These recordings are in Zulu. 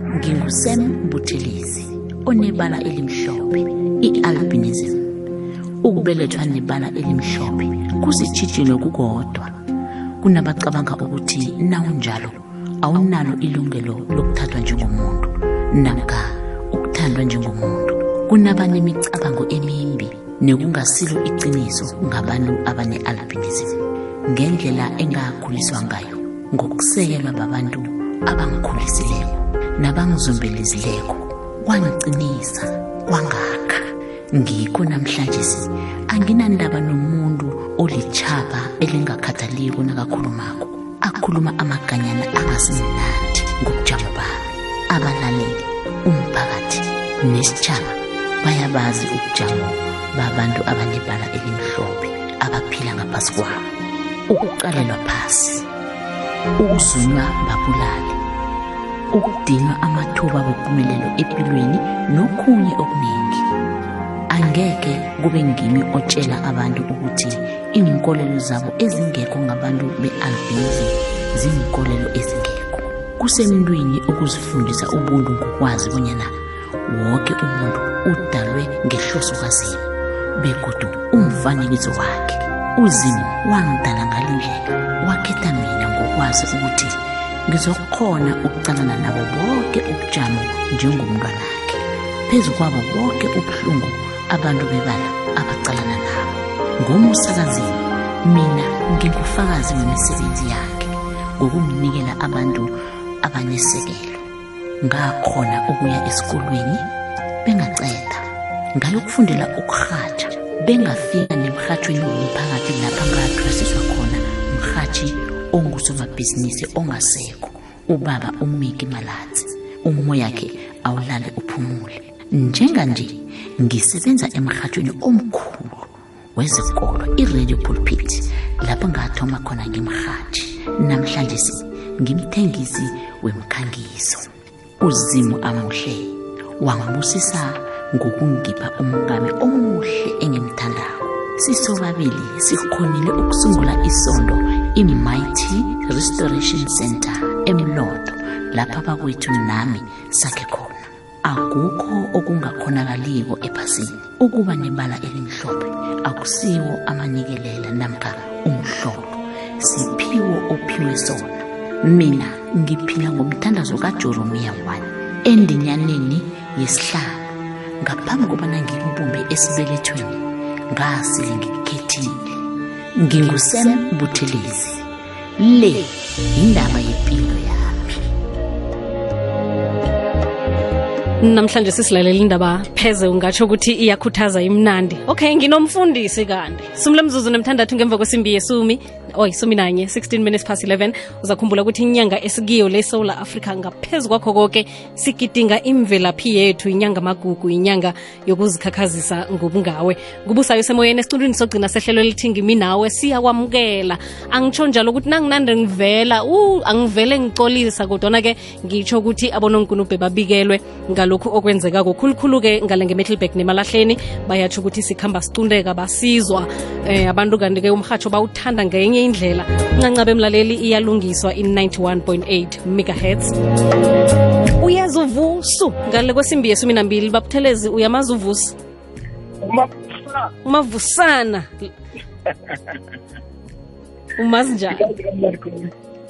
ngingusem buthelezi onebala elimhlophe i-albinism. Ukubelethwa nebala elimhlophe kusitshijilo kukodwa. Kunabacabanga ukuthi nawunjalo awunalo ilungelo lokuthathwa njengomuntu namka ukuthandwa njengomuntu. Kunabanemicabango emimbi nekungasilo iqiniso ngabantu abane-albinism. Ngendlela engakhuliswa ngayo ngokusekelwa babantu abangikhulisileko nabangizombelezileko kwangiqinisa kwangakha. Ngikho namhlanje anginandaba nomuntu olitshaba elingakhathaliko nakakhulumako akhuluma amaganyana angasimnandi ngobujamo bami. Abalaleli umphakathi nesitshaba bayabazi ubujamo babantu abanebala elimhlophe abaphila ngaphasi kwabo. Ukuqalelwa phasi ukuzunywa babulale ukudinwa amathuba wempumelelo empilweni nokunye okuningi angeke kube ngimi otshela abantu ukuthi iinkolelo zabo ezingekho ngabantu be-albinism ziyinkolelo ezingekho. Kusemntwini ukuzifundisa ubuntu ngokwazi bonyana wonke umuntu udalwe ngehloso kazimu begodu umfanekiso wakhe uzimu wangidala ngalindlela wakhetha mina ngokwazi ukuthi ngizokhona ukucalana nabo bonke ubujamo njengomntwanakhe. Phezu kwabo bonke ubuhlungu abantu bebala abacalana nabo. Ngomsakazini mina ngingufakazi wemisebenzi yakhe ngokumnikela abantu abanesekelo. Ngakhona ukuya esikolweni bengaceda ngayokufundela ukurhatsha bengafika nemrhatshweni womphakathi lapha ngathwasiswa khona mrhatshi ongusomabhizinisi ongasekho. Ubaba umiki malatsi umoyakhe awulale uphumule. Njenganje ngisebenza emrhatshweni omkhulu wezekolo i-radio pulpit lapho ngathoma khona ngimrhatshi namhlanje si ngimthengisi wemkhangiso uzimu amuhle wangibusisa ngokungipha umngame omuhle engimthandako. Sisobabili sikhonile ukusungula isondo i-mighty restoration center emlodo lapha bakwethu nami sakhe khona. Akukho okungakhonakaliko ephasini. Ukuba nebala elimhlophe akusiwo amanikelela namkha umhlolo siphiwo ophiwe sona. Mina ngiphila ngomthandazo kaJeromiya 1 endinyaneni yesihlanu. Ngaphambi kobana ngimbumbe esibelethweni ngasile ngikukhethile ngingusem buthelezi. Le yindaba yempilo yami namhlanje sisilalela indaba pheze ungatsho ukuthi iyakhuthaza imnandi. Okay nginomfundisi kanti. Sumle mzuzu nemthandathu ngemva kwesimbi yesumi. Oy sumi nanye 16 minutes past 11 uzakhumbula ukuthi inyanga esikiyo lesoula Africa ngaphezu kwakho konke sigidinga imvelaphi yethu inyanga magugu inyanga yokuzikhakhazisa ngobungawe. Ngubusayo semoyeni esicundwini sogcina sehlelo elithi ngimi nawe siyakwamukela. Angitsho njalo ukuthi nanginande ngivela u angivele ngicolisa kodwana-ke ngitsho ukuthi abononkunubhe babikelwe ngalokhu okwenzeka kokhulukhulu-ke ngale nge-metalbak nemalahleni bayatsho ukuthi sikhamba sicundeka basizwa. Eh, abantu kanti-ke umhatsho bawuthanda ngenye indlela. Incancaba emlaleli iyalungiswa in 91.8 megahertz. Uyeza uvusu ngale kwesimbi yesumi nambili babuthelezi uyamazi uvusu umavusana. Umazi njani?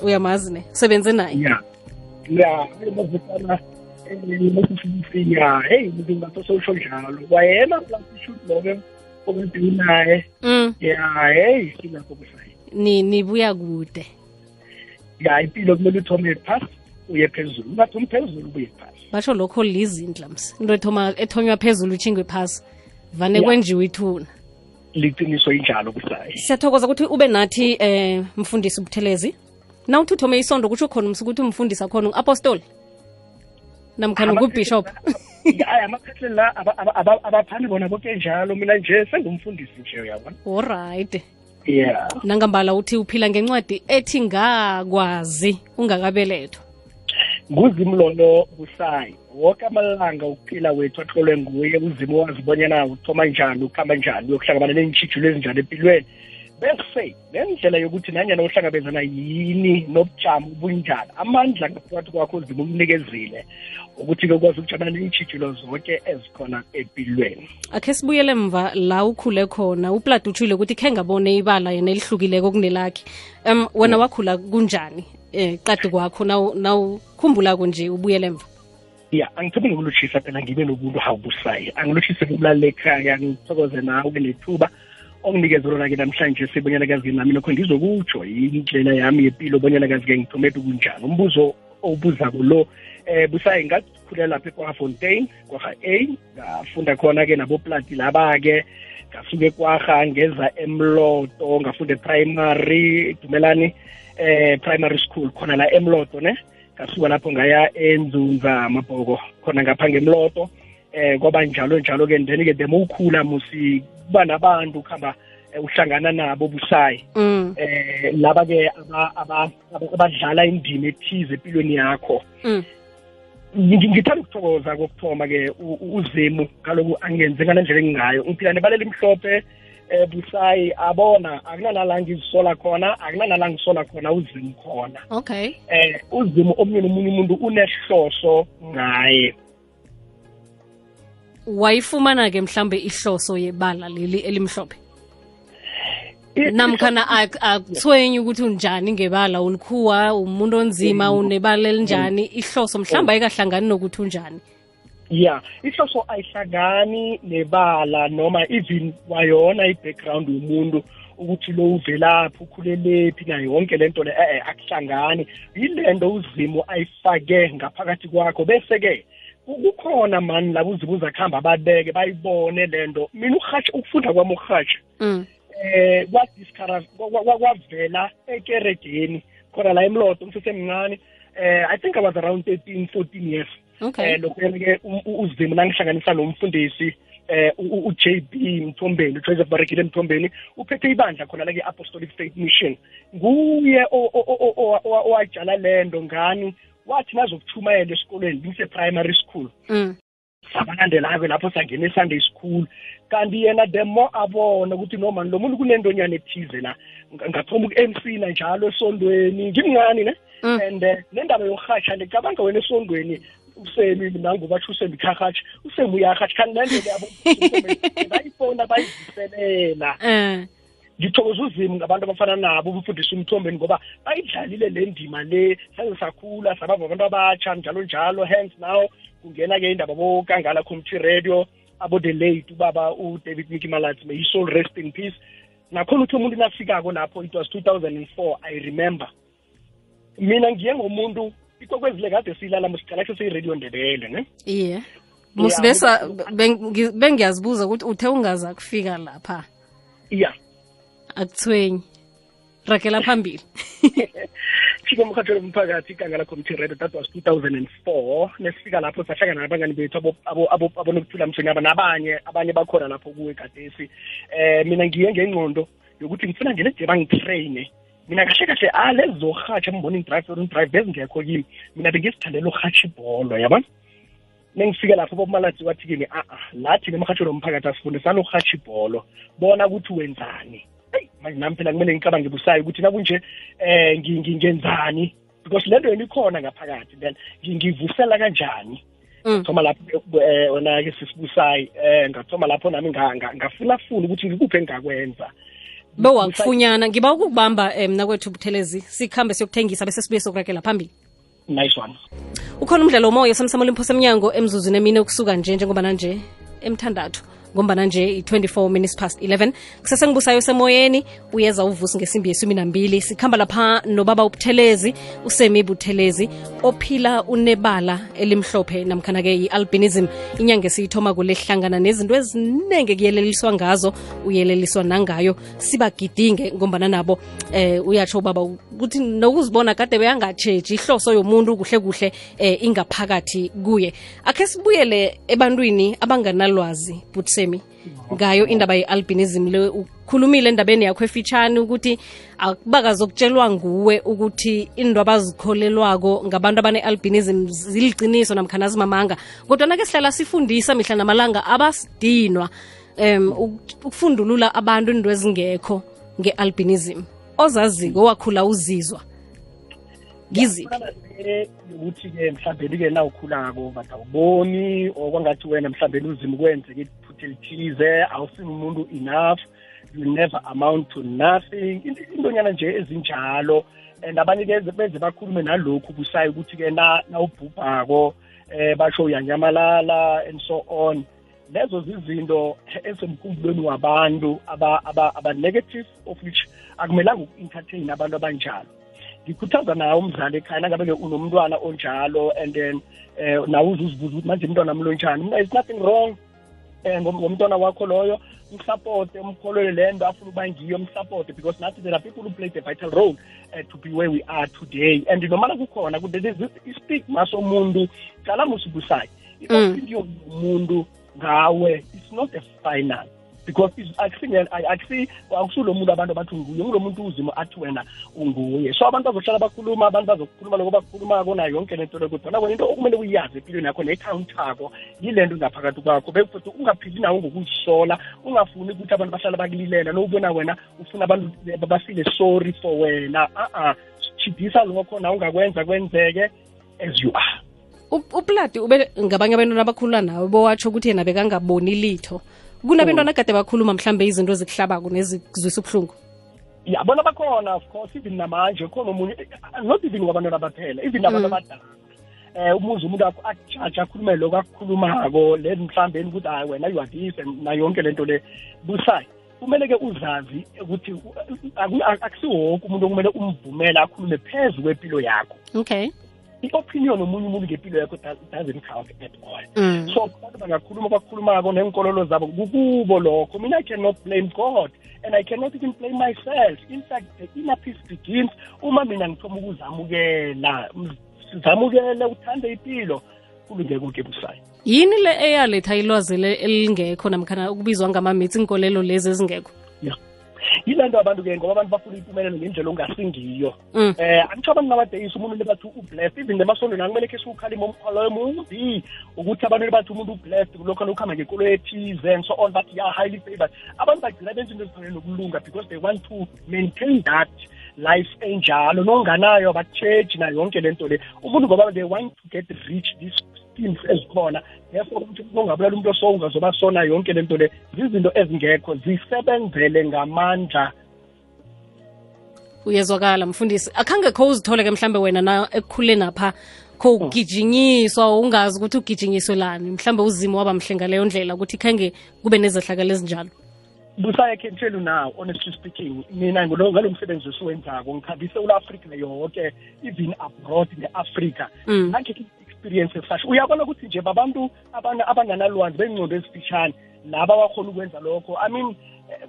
Uyamazi ne? Sebenze naye. Yeah. yeah. Mm. ya hey mntu ngasosotsho njalo. Kwayena shoot lobe obendinaye ya hey sina kusaye nibuya kude. Ya impilo kumele uthome phasi uye phezulu. Ungathomi phezulu ubuye phasi basho lokho lizindlamsi into ethoma ethonywa phezulu uchingwe phasi vane kwenjiwe ithuna. Liqiniso injalo kusayi siyathokoza ukuthi ube nathi eh mfundisi ubuthelezi na uthi uthome isondo kutsho khona umsi ukuthi umfundisi akhona u-apostoli? Namkhana ngubishop? Hayi amaphetheli la aba- aba- aba- abaphani bona boke njalo. Mina nje sengumfundisi nje uyabona? Olright ya nangambala uthi uphila ngencwadi ethi ngakwazi ungakabelethwa. Nguzimu lolo busayi woke amalanga ukuphila wethu ahlolwe nguye uzimu wazi bonyana uthoma njani ukuhamba njani uyokuhlangabana neentshijilo ezinjani empilweni bese nendlela yokuthi nanyana uhlangabezana yini nobujamo bunjani amandla ngaphakathi kwakho uzima ukunikezile ukuthi-ke ukwazi ukujamana iintshijilo zonke ezikhona empilweni akhe sibuyele mva la ukhule khona. Uplad utshile ukuthi khe ngabone ibala yena elihlukileko kunelakhe. Um wena wakhula kunjani um qadi kwakho? Nawukhumbulako nje ubuyele mva ya angithobi ngokulutshisa phela ngibe nobuntu hawubusayi. Angilutshise ukulalela ekhaya ngithokoze nawe nethuba onginikeze lona-ke namhlanje sibonyana kazi nami lokho ngizokutsho indlela yami yempilo bonyana kazi-ke ngithomephi kunjani umbuzo owubuzako lo eh busayi ngakhulela lapha ekwafontein kwaha a ngafunda khona-ke naboplati laba-ke ngasuke kwaha ngeza emloto ngafunda e-primary dumelani eh primary school khona la emloto ne ngasuka lapho ngaya enzunza mabhoko khona ngapha ngemloto eh kwaba njalo njalo ke then ke demo ukhula musi kuba nabantu ukuhamba eh, uhlangana nabo busayi. Mm. eh laba ke aba- aba- aba- abadlala indima ethize empilweni yakho. Mm. Ngi- ngithanda ukuthokoza kokuthoma ke u- u- uzimu kaloku angenze ngale ndlela engingayo. Ngiphila nebalela imhlophe eh busayi abona akunanala ngizisola khona akunanala ngisola khona uzimu khona. Okay. Eh uzimu omunye nomunye umuntu unehloso ngaye. Wayifumana-ke mhlambe ihloso yebala leli elimhlophe? Namkhana akuthwenyi ukuthi unjani ngebala? Ulikhuwa umuntu onzima unebala elinjani? Ihloso mhlawumbe ayikahlangani nokuthi unjani? Ya ihloso ayihlangani nebala noma even wayona i-background yomuntu ukuthi lo uvelaphi ukhulelephi nayo yonke lento le eh akuhlangani. Yilento uzimo ayifake ngaphakathi kwakho. Bese-ke kukhona mani labo uzimu uzakuhamba babeke bayibone lento mina urhatsha ukufunda kwami urhatsha mm. eh kwadiscover kwa- kwa- kwavela ekeregeni khona la emlodo ngisesemncane eh i think i was around 13 14 years okay eh lokho-ke uzimu nangihlanganisa nomfundisi eh u- u- u-JB Mthombeni uJoseph Barekile Mthombeni uphethe ibandla khona la ke-Apostolic Faith Mission nguye o- o- o- o- o- owatshala lento ngani wathi nazokuchumayela esikolweni ngise primary school. Mm. sabalandela-ke lapho sangena e-sunday school. Kanti yena the more abona ukuthi noma lo muntu kunentonyana ethize la Nga- ngathoma uku-emcina njalo esondweni ngimncane ne? Mm. and eh, nendaba yokurhatsha ngicabanga wena esondweni usemi nangobatsho usemi kharhatsha usemi uyarhatsha kanti nendlela yabo bayifona bayivuselela. Eh. Ngithokoza uzimu ngabantu abafana nabo umfundisi umthombeni ngoba bayidlalile le ndima le saze sakhula sabava abantu abatsha njalo njalo hence now kungena-ke indaba bokangala community radio abo-the late ubaba udavid miki malathi may soul rest in peace. Nakhona uthi umuntu nafikako lapho it was 2004 i remember. Mina ngiye ngomuntu ikokwezile kade siyilala musiqala seyiradio ndebele ne? Iye. Musibesa bengiyazibuza ukuthi uthe ungaza kufika lapha? Ya akuthwenyi ragela phambili. Fika emkhathweni womphakathi iganga community radio that was 2004 nesifika lapho sahlangana nabangani bethu abo- abo- abo- abonokuthula mthonyaba nabanye abanye bakhona lapho kuwe gadesi eh mina ngiye ngengqondo yokuthi ngifuna ngene nje bangitraine. Mina kahle kahle a lezi zorhatsha morning drive or drive bezingekho kimi mina bengizithandela urhatsha ibholo yabona? Nengifika lapho bomalathi wathi kimi a a lathi nemhathweni womphakathi asifundisana urhatsha ibholo bona ukuthi wenzani manje nami phela kumele ngicabange busayo ukuthi nakunje eh ngingenzani ngi- ngenzani? Because lento yena ikhona ngaphakathi then ngi- ngivusela kanjani? Mm. thoma lapho eh wona ke sisibusayi eh ngathoma lapho nami nga- nga- ngafuna funa ukuthi ngikuphe engakwenza. Bewakufunyana ngiba ukukubamba um nakwethu buthelezi sikhambe siyokuthengisa bese sibuye sokurakela phambili. Nice one. Ukhona umdlalo womoya samsamo limphosa emnyango emzuzwini emine ukusuka nje njengoba nanje emthandathu ngombana nje i-24 minutes past 11 kusesengibusayo semoyeni uyeza uvusi ngesimbi yesumi nambili sikhamba lapha nobaba ubuthelezi usemi buthelezi ophila unebala elimhlophe namkhana-ke i-albinism. Inyanga esiyithoma kulehlangana nezinto eziningi kuyeleliswa ngazo uyeleliswa nangayo. Sibagidinge ngombana nabo eh uyatsho ubaba ukuthi nokuzibona kade beyangatsheji ihloso yomuntu kuhle kuhle eh ingaphakathi kuye. Akhe sibuyele ebantwini abanganalwazi butsemi ngayo indaba ye-albinism le ukhulumile endabeni yakho efitshane ukuthi akubakazokutshelwa nguwe ukuthi into abazikholelwako ngabantu abane-albinism ziliciniso namkhana zimamanga kodwa ke sihlala sifundisa mihla namalanga abasidinwa um ukufundulula abantu into ezingekho nge-albinism. Ozaziko owakhula uzizwa ngiziphi? Ukuthi-ke mhlawumbe-ke na ukhulako but awuboni or kwangathi wena mhlawumbe uzima kwenzeka iphutha elithize awusini umuntu enough you never amount to nothing. Intonyana nje ezinjalo and abanye-ke beze bakhulume nalokhu kusayo ukuthi-ke nawubhubhako eh basho uyanyamalala and so on. Lezo zizinto esemkhumbulweni wabantu aba-negative of which akumelanga uku-entertain abantu abanjalo. Ngikhuthaza nawo umzali ekhaya nangabe-ke unomntwana onjalo and then um nawe uzuzibuza ukuthi manje umntwana mlonjani it's nothing wrong um ngomntwana wakho loyo. Msapote umkholele le nto afuna ukuba ngiyo msapote because nathi there are people who play the vital role uh, to be where we are today. And nomana kukhona istigma somuntu cala musibusayo i-opinion ngawe it's not a final because akusulo muntu abantu abathi nguye ngulo muntu uzima athi wena unguye. So abantu bazohlala bakhuluma abantu bazokhuluma lokho bakukhulumako nayo yonke lento le kodwa kona into okumele uyazi empilweni yakho ne-countako yile nto ngaphakathi kwakho. Bekufuthi ungaphili nawo ngokuzisola ungafuni ukuthi abantu bahlala bakulilela. Nowubona wena ufuna abantu bafile sorry for wena. A-a chidisa lokho na ungakwenza kwenzeke as you are. Uplati ube ngabanye abantwana abakhulula nawe bowatsho ukuthi yena bekangaboni litho. Kunabantwana kade bakhuluma mhlambe izinto zikuhlabako nezikuzwisa ubuhlungu? Ya bona bakhona of course even namanje khona omunye not even kwabantwana baphela even abantu abadala. Eh umuzi umuntu akho ajaja akhulume lokho akukhulumako le mhlawumbe ukuthi hayi wena you are this na yonke lento le. Busayi kumele-ke uzazi ukuthi akusiwonke umuntu okumele umvumele akhulume phezu kwempilo yakho. Okay. I-opinion omunye umuntu ngempilo yakho doesn't count at all. Mm. so abantu bangakhuluma bakhulumako nenkololo zabo kukubo lokho. Mina i cannot blame god and i cannot even blame myself. In fact the inner peace begins uma mina ngithoma ukuzamukela. Sizamukele uthande impilo kulungeke konke busayo yini le eyaletha ilwazi elingekho namkhana ukubizwa ngamamitsi inkolelo lezi ezingekho yile nto abantu-ke ngoba abantu bafuna impumelelo ngendlela ongasingiyo. Mm. Eh, Angitsho abantu nabadeyisa umuntu ublessed. Even emasondweni akumele khe siwukhalima umkhwalo emumbi ukuthi abantu umuntu ublessed ngekolo ethize and so on ya highly favored. Abantu bagcina benza into nokulunga because they want to maintain that life enjalo nonganayo bacheji nayo yonke le nto le. Umuntu ngoba they want to get rich these schemes ezikhona. Therefore ukuthi ungabulala umuntu so ungazoba sona yonke le nto le zizinto ezingekho zisebenzele ngamandla. Uyezwakala mfundisi. Akhange kho uzithole ke mhlambe wena na ekukhule napha kho ugijinyiswa ungazi ukuthi ugijinyiswe lani. Mhlambe uzimo waba mhle ngaleyo ndlela ukuthi khange kube nezehlakalo ezinjalo. Tell you now honestly speaking. Mina ngulo ngalo msebenzi esiwenzako ngikhambise ula-afrika yonke even abroad ne-afrika. Mm. ngakhe experience esasho uyabona ukuthi nje babantu abana- abanganalwazi bengcondo ezifishane laba abakhona ukwenza lokho. I mean eh,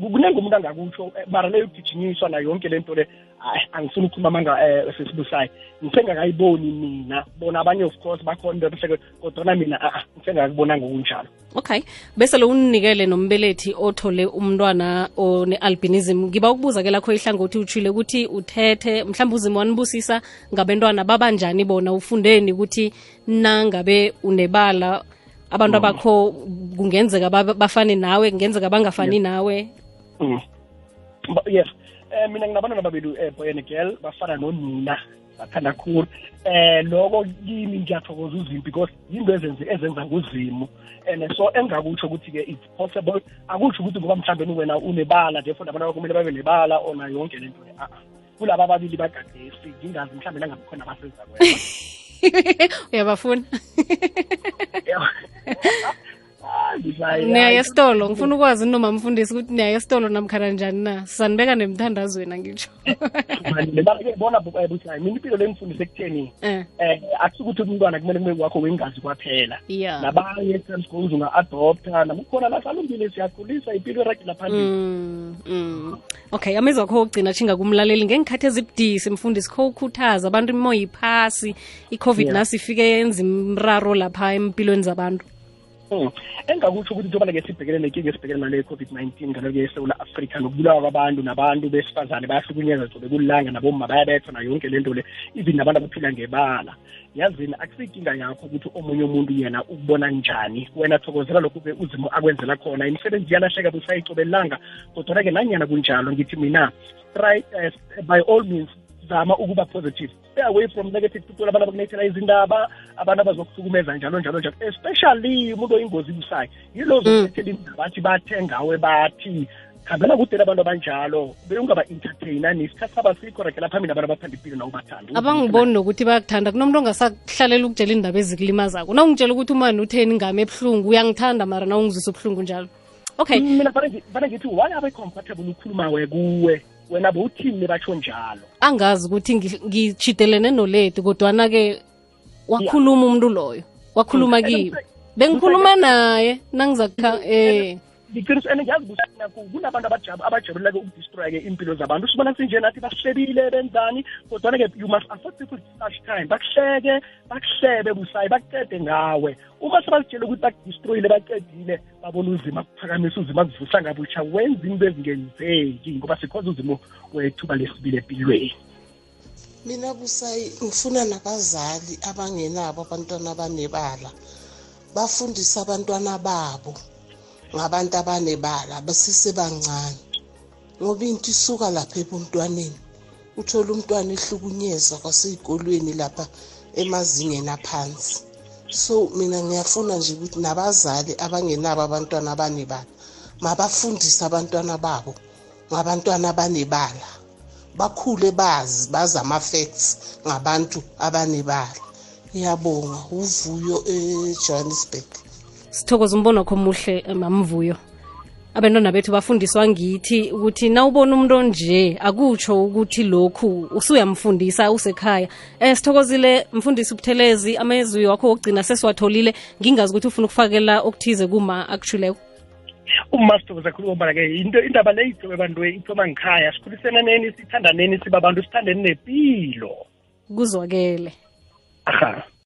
kuningi umuntu angakutsho eh, mara leyo kugijinyiswa nayo yonke le nto le. Hayi angifuni ukukhuluma um sesibusayo. Ngisengakayiboni mina. Bona abanye of course bakhona into kodwana mina a ngisengakubonanga okunjalo okay. Bese lo unikele nombelethi othole umntwana one-albinism. Ngiba ukubuza ke lakho ihlangothi utshile ukuthi uthethe mhlawumbe uzima wanibusisa ngabentwana babanjani bona? Ufundeni ukuthi nangabe unebala abantu abakho kungenzeka ba- bafane nawe kungenzeka bangafani nawe? Mm. Yes eh mina nginabantwana babili eh boy and girl bafana nonina bathanda khulu. Eh lokho kimi ngiyathokoza uzimo because yinto ezenze ezenza nguzimo and so engakutsho ukuthi ke it's possible akutsho ukuthi ngoba mhlawumbe wena unebala therefore nabantu bakho kumele babe nebala ona yonke le nto le a kulaba ababili bagadesi ngingazi mhlawumbe nangabe khona abasenza kwena uyabafuna? Ngisayi- niyaya esitolo ngifuna ukwazi noma mfundisi ukuthi niyaya esitolo namkhana njani na sanibeka nemthandazweni angitsho bona eh, busayi mina impilo le ngifundise ekutheni um akusukuthi umntwana kumele kube wakho wengazi kwaphela. Ya nabanye times goes unga-adopta nabukhona la salumbile siyakhulisa impilo eragela phambili. Mm, mm. okay amezwa kho ogcina tshinga kumlaleli. Ngengikhathi ezibudisi mfundisi kho ukhuthaza abantu imoya iphasi i-covid Yeah. nasi ifike yenza imraro lapha empilweni zabantu. Engakutsho ukuthi njengoba-ke sibhekene nenkinga esibhekene nale covid-19 ngalo-ke esewula afrika nokubulawa kwabantu nabantu besifazane bayahlukunyezwa zobe kulilanga naboma bayabethwa nayo yonke le nto le even nabantu abaphila ngebala. Yazini akusiyinkinga yakho ukuthi omunye umuntu yena ukubona njani? Wena thokozela lokhu-ke uzimo akwenzela khona. Imisebenzi iyalahleka busayicobelanga kodwa-ke nanyana kunjalo ngithi mina try uh, by all means zama ukuba positive. Stay away from negative people abantu abakunethela izindaba abantu abazokuhlukumeza njalo njalo njalo. Especially umuntu oyingozi busayo yilo zokulethela indaba athi bathe bathi khambela kude abantu abanjalo beungaba-entertaina nesikhathi saba rakela phambili abantu abathanda impilo nawubathanda abangiboni nokuthi bayakuthanda kunomuntu ongasakuhlalela ukutshela indaba ezikulimazako. Na ungitshela ukuthi umani utheni ngami ebuhlungu uyangithanda mara na ungizwisa ubuhlungu njalo? Okay. Mina fane ngithi why abe comfortable ukhuluma we kuwe wena bowuthini batsho njalo. Angazi ukuthi ngi- ngitshidelene noledi kodwana-ke wakhuluma umuntu loyo wakhuluma kiwe kimi bengikhuluma naye nangizakha eh ngiqiniso and ngiyazi kusina kunabantu abajab- abajabulelake ukudestroya-ke impilo zabantu. Sibona sinje nathi basihlebile benzani? Kodwana-ke you must afford people such time. Bakuhleke bakuhlebe busayi bakuqede ngawe. Uma sebazitshele ukuthi bakudestroyile baqedile babona uzima kuphakamisa uzima kuvusa ngabutsha wenza into ezingenzeki ngoba sikhoza uzimo wethuba lesibili empilweni. Mina busayi ngifuna nabazali abangenabo abantwana abanebala bafundise abantwana babo. Ngabantu abanebala basesebancane ngoba into isuka lapha ebuntwaneni uthola umntwana ehlukunyezwa kwaseyikolweni lapha emazingeni aphansi. So mina ngiyafuna nje ukuthi nabazali abangenabo abantwana abanebala mabafundise abantwana babo ngabantwana abanebala. Bakhule bazi bazi ama-facts ngabantu abanebala. Ngiyabonga uvuyo ejohannesburg. Sithokoza umbono wakho muhle eh, mamvuyo abantwana bethu bafundiswa ngithi ukuthi nawubona umuntu onje akutsho ukuthi lokhu usuyamfundisa usekhaya. Um sithokozile mfundisi ubuthelezi amezwi wakho wokugcina sesiwatholile. Ngingazi ukuthi ufuna ukufakela okuthize kuma akushuleko uma sithokoza khulu ngombana-ke into indaba le ithoma bantu ithoma ngikhaya sikhulisenaneni sithandaneni siba bantu sithandeni nepilo. Kuzwakele. Aha